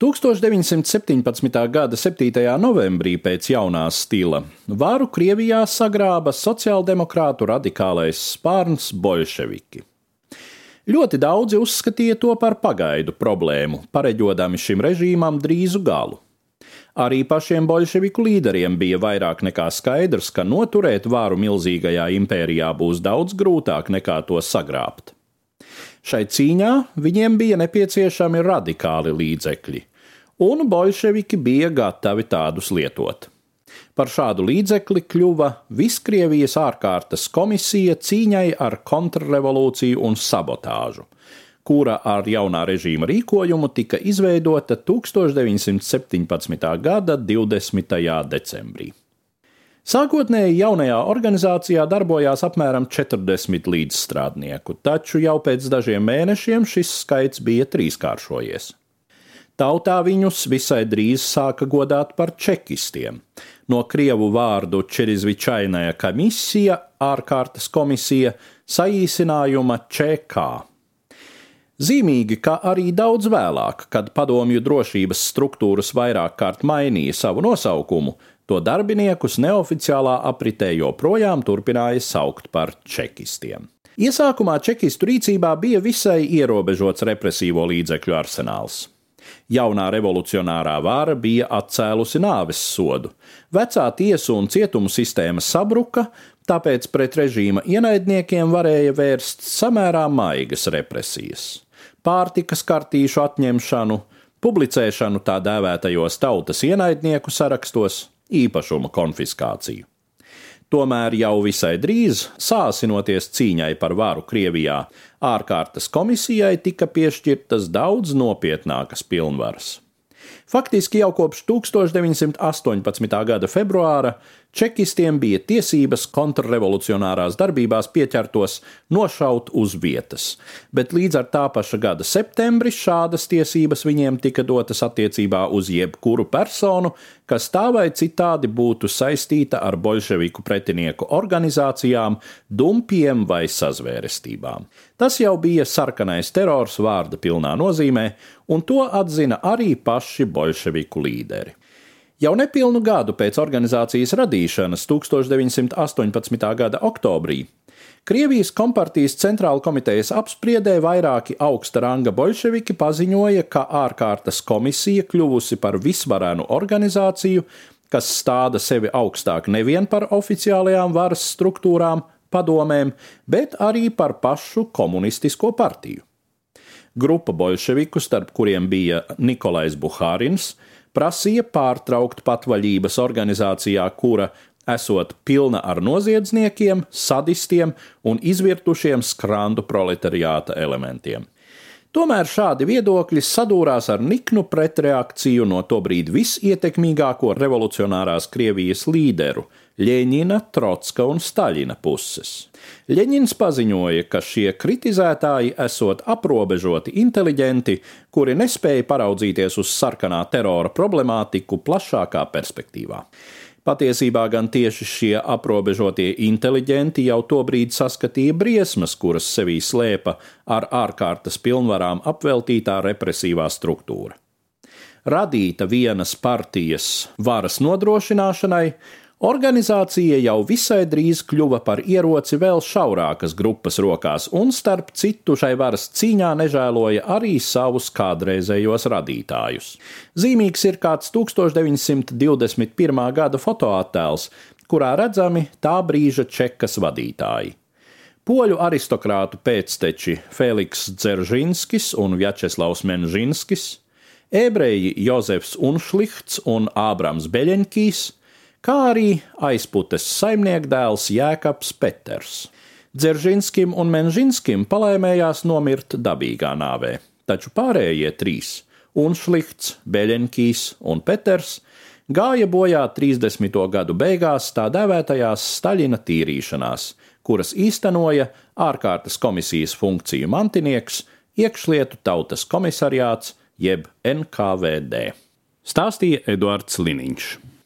1917. gada 7. novembrī pēc jaunā stila varu Krievijā sagrāba sociāldemokrātu radikālais spārns bolševiki. Ļoti daudzi uzskatīja to par pagaidu problēmu, pareģodami šim režīmam drīzu galu. Arī pašiem bolševiku līderiem bija vairāk nekā skaidrs, ka noturēt varu milzīgajā impērijā būs daudz grūtāk nekā to sagrābt. Šai cīņā viņiem bija nepieciešami radikāli līdzekļi, un bolševiki bija gatavi tādus lietot. Par šādu līdzekli kļuva Viskrievijas ārkārtas komisija cīņai ar kontrrevolūciju un sabotāžu, kura ar jaunā režīma rīkojumu tika izveidota 1917. gada 20. decembrī. Sākotnēji jaunajā organizācijā darbojās apmēram 40 līdzstrādnieku, taču jau pēc dažiem mēnešiem šis skaits bija trīskāršojies. Tautā viņus visai drīz sāka godāt par čekistiem. No krievu vārdu Čerizvičainaja komisija, ārkārtas komisija, saīsinājuma ČK. Zīmīgi, ka arī daudz vēlāk, kad padomju drošības struktūras vairāk kārt mainīja savu nosaukumu, to darbiniekus neoficiālā apritē joprojām turpināja saukt par čekistiem. Iesākumā čekistu rīcībā bija visai ierobežots represīvo līdzekļu arsenāls. Jaunā revolucionārā vāra bija atcēlusi nāves sodu. Vecā tiesu un cietumu sistēma sabruka, tāpēc pret režīma ienaidniekiem varēja vērst samērā maigas represijas. Pārtikas kartīšu atņemšanu, publicēšanu tā dēvētajos tautas ienaidnieku sarakstos, īpašuma konfiskāciju. Tomēr jau visai drīz, sāsinoties cīņai par varu Krievijā, ārkārtas komisijai tika piešķirtas daudz nopietnākas pilnvaras. Faktiski jau kopš 1918. gada februāra čekistiem bija tiesības kontrrevolucionārās darbībās pieķertos nošaut uz vietas, bet līdz ar tā paša gada septembri šādas tiesības viņiem tika dotas attiecībā uz jebkuru personu, kas tā vai citādi būtu saistīta ar bolševiku pretinieku organizācijām, dumpiem vai sazvērestībām. Tas jau bija sarkanais terors vārda pilnā nozīmē, un to atzina arī paši bolševiku līderi. Jau nepilnu gadu pēc organizācijas radīšanas, 1918. gada oktobrī, Krievijas kompartijas centrāla komitejas apspriedē vairāki augsta ranga bolševiki paziņoja, ka ārkārtas komisija kļuvusi par visvarenu organizāciju, kas stāda sevi augstāk nevien par oficiālajām varas struktūrām, padomēm, bet arī par pašu komunistisko partiju. Grupa bolševiku, starp kuriem bija Nikolais Buhārins, prasīja pārtraukt patvaļības organizācijā, kura esot pilna ar noziedzniekiem, sadistiem un izvirtušiem skrandu proletariāta elementiem. Tomēr šādi viedokļi sadūrās ar niknu pretreakciju no tobrīd visietekmīgāko revolucionārās Krievijas līderu Ļeņina, Trotska un Staļina puses. Ļeņins paziņoja, ka šie kritizētāji esot aprobežoti inteliģenti, kuri nespēja paraudzīties uz sarkanā terora problemātiku plašākā perspektīvā. Patiesībā gan tieši šie aprobežotie inteliģenti jau tobrīd saskatīja briesmas, kuras sevī slēpa ar ārkārtas pilnvarām apveltītā represīvā struktūra. Radīta vienas partijas varas nodrošināšanai, Organizācija jau visai drīz kļuva par ieroci vēl šaurākas grupas rokās, un starp citu šai varas cīņā nežēloja arī savus kādreizējos radītājus. Zīmīgs ir kāds 1921. gada fotoattēls, kurā redzami tā brīža čekas vadītāji. Poļu aristokrātu pēcteči Feliks Dzeržinskis un Vjačeslavs Menžinskis, ebreji Jozefs Unšlihts un Ābrams Beļeņkīs, kā arī aizputes saimniekdēls Jēkabs Peters. Dzeržinskam un Menžinskim palaimējās nomirt dabīgā nāvē, taču pārējie trīs - Unšlikts, Beļenkīs un Peters - gāja bojā 30. gadu beigās tā dēvētajās Staļina tīrīšanās, kuras īstenoja ārkārtas komisijas funkciju mantinieks, iekšlietu tautas komisariāts jeb NKVD. Stāstīja Eduards Liniņš.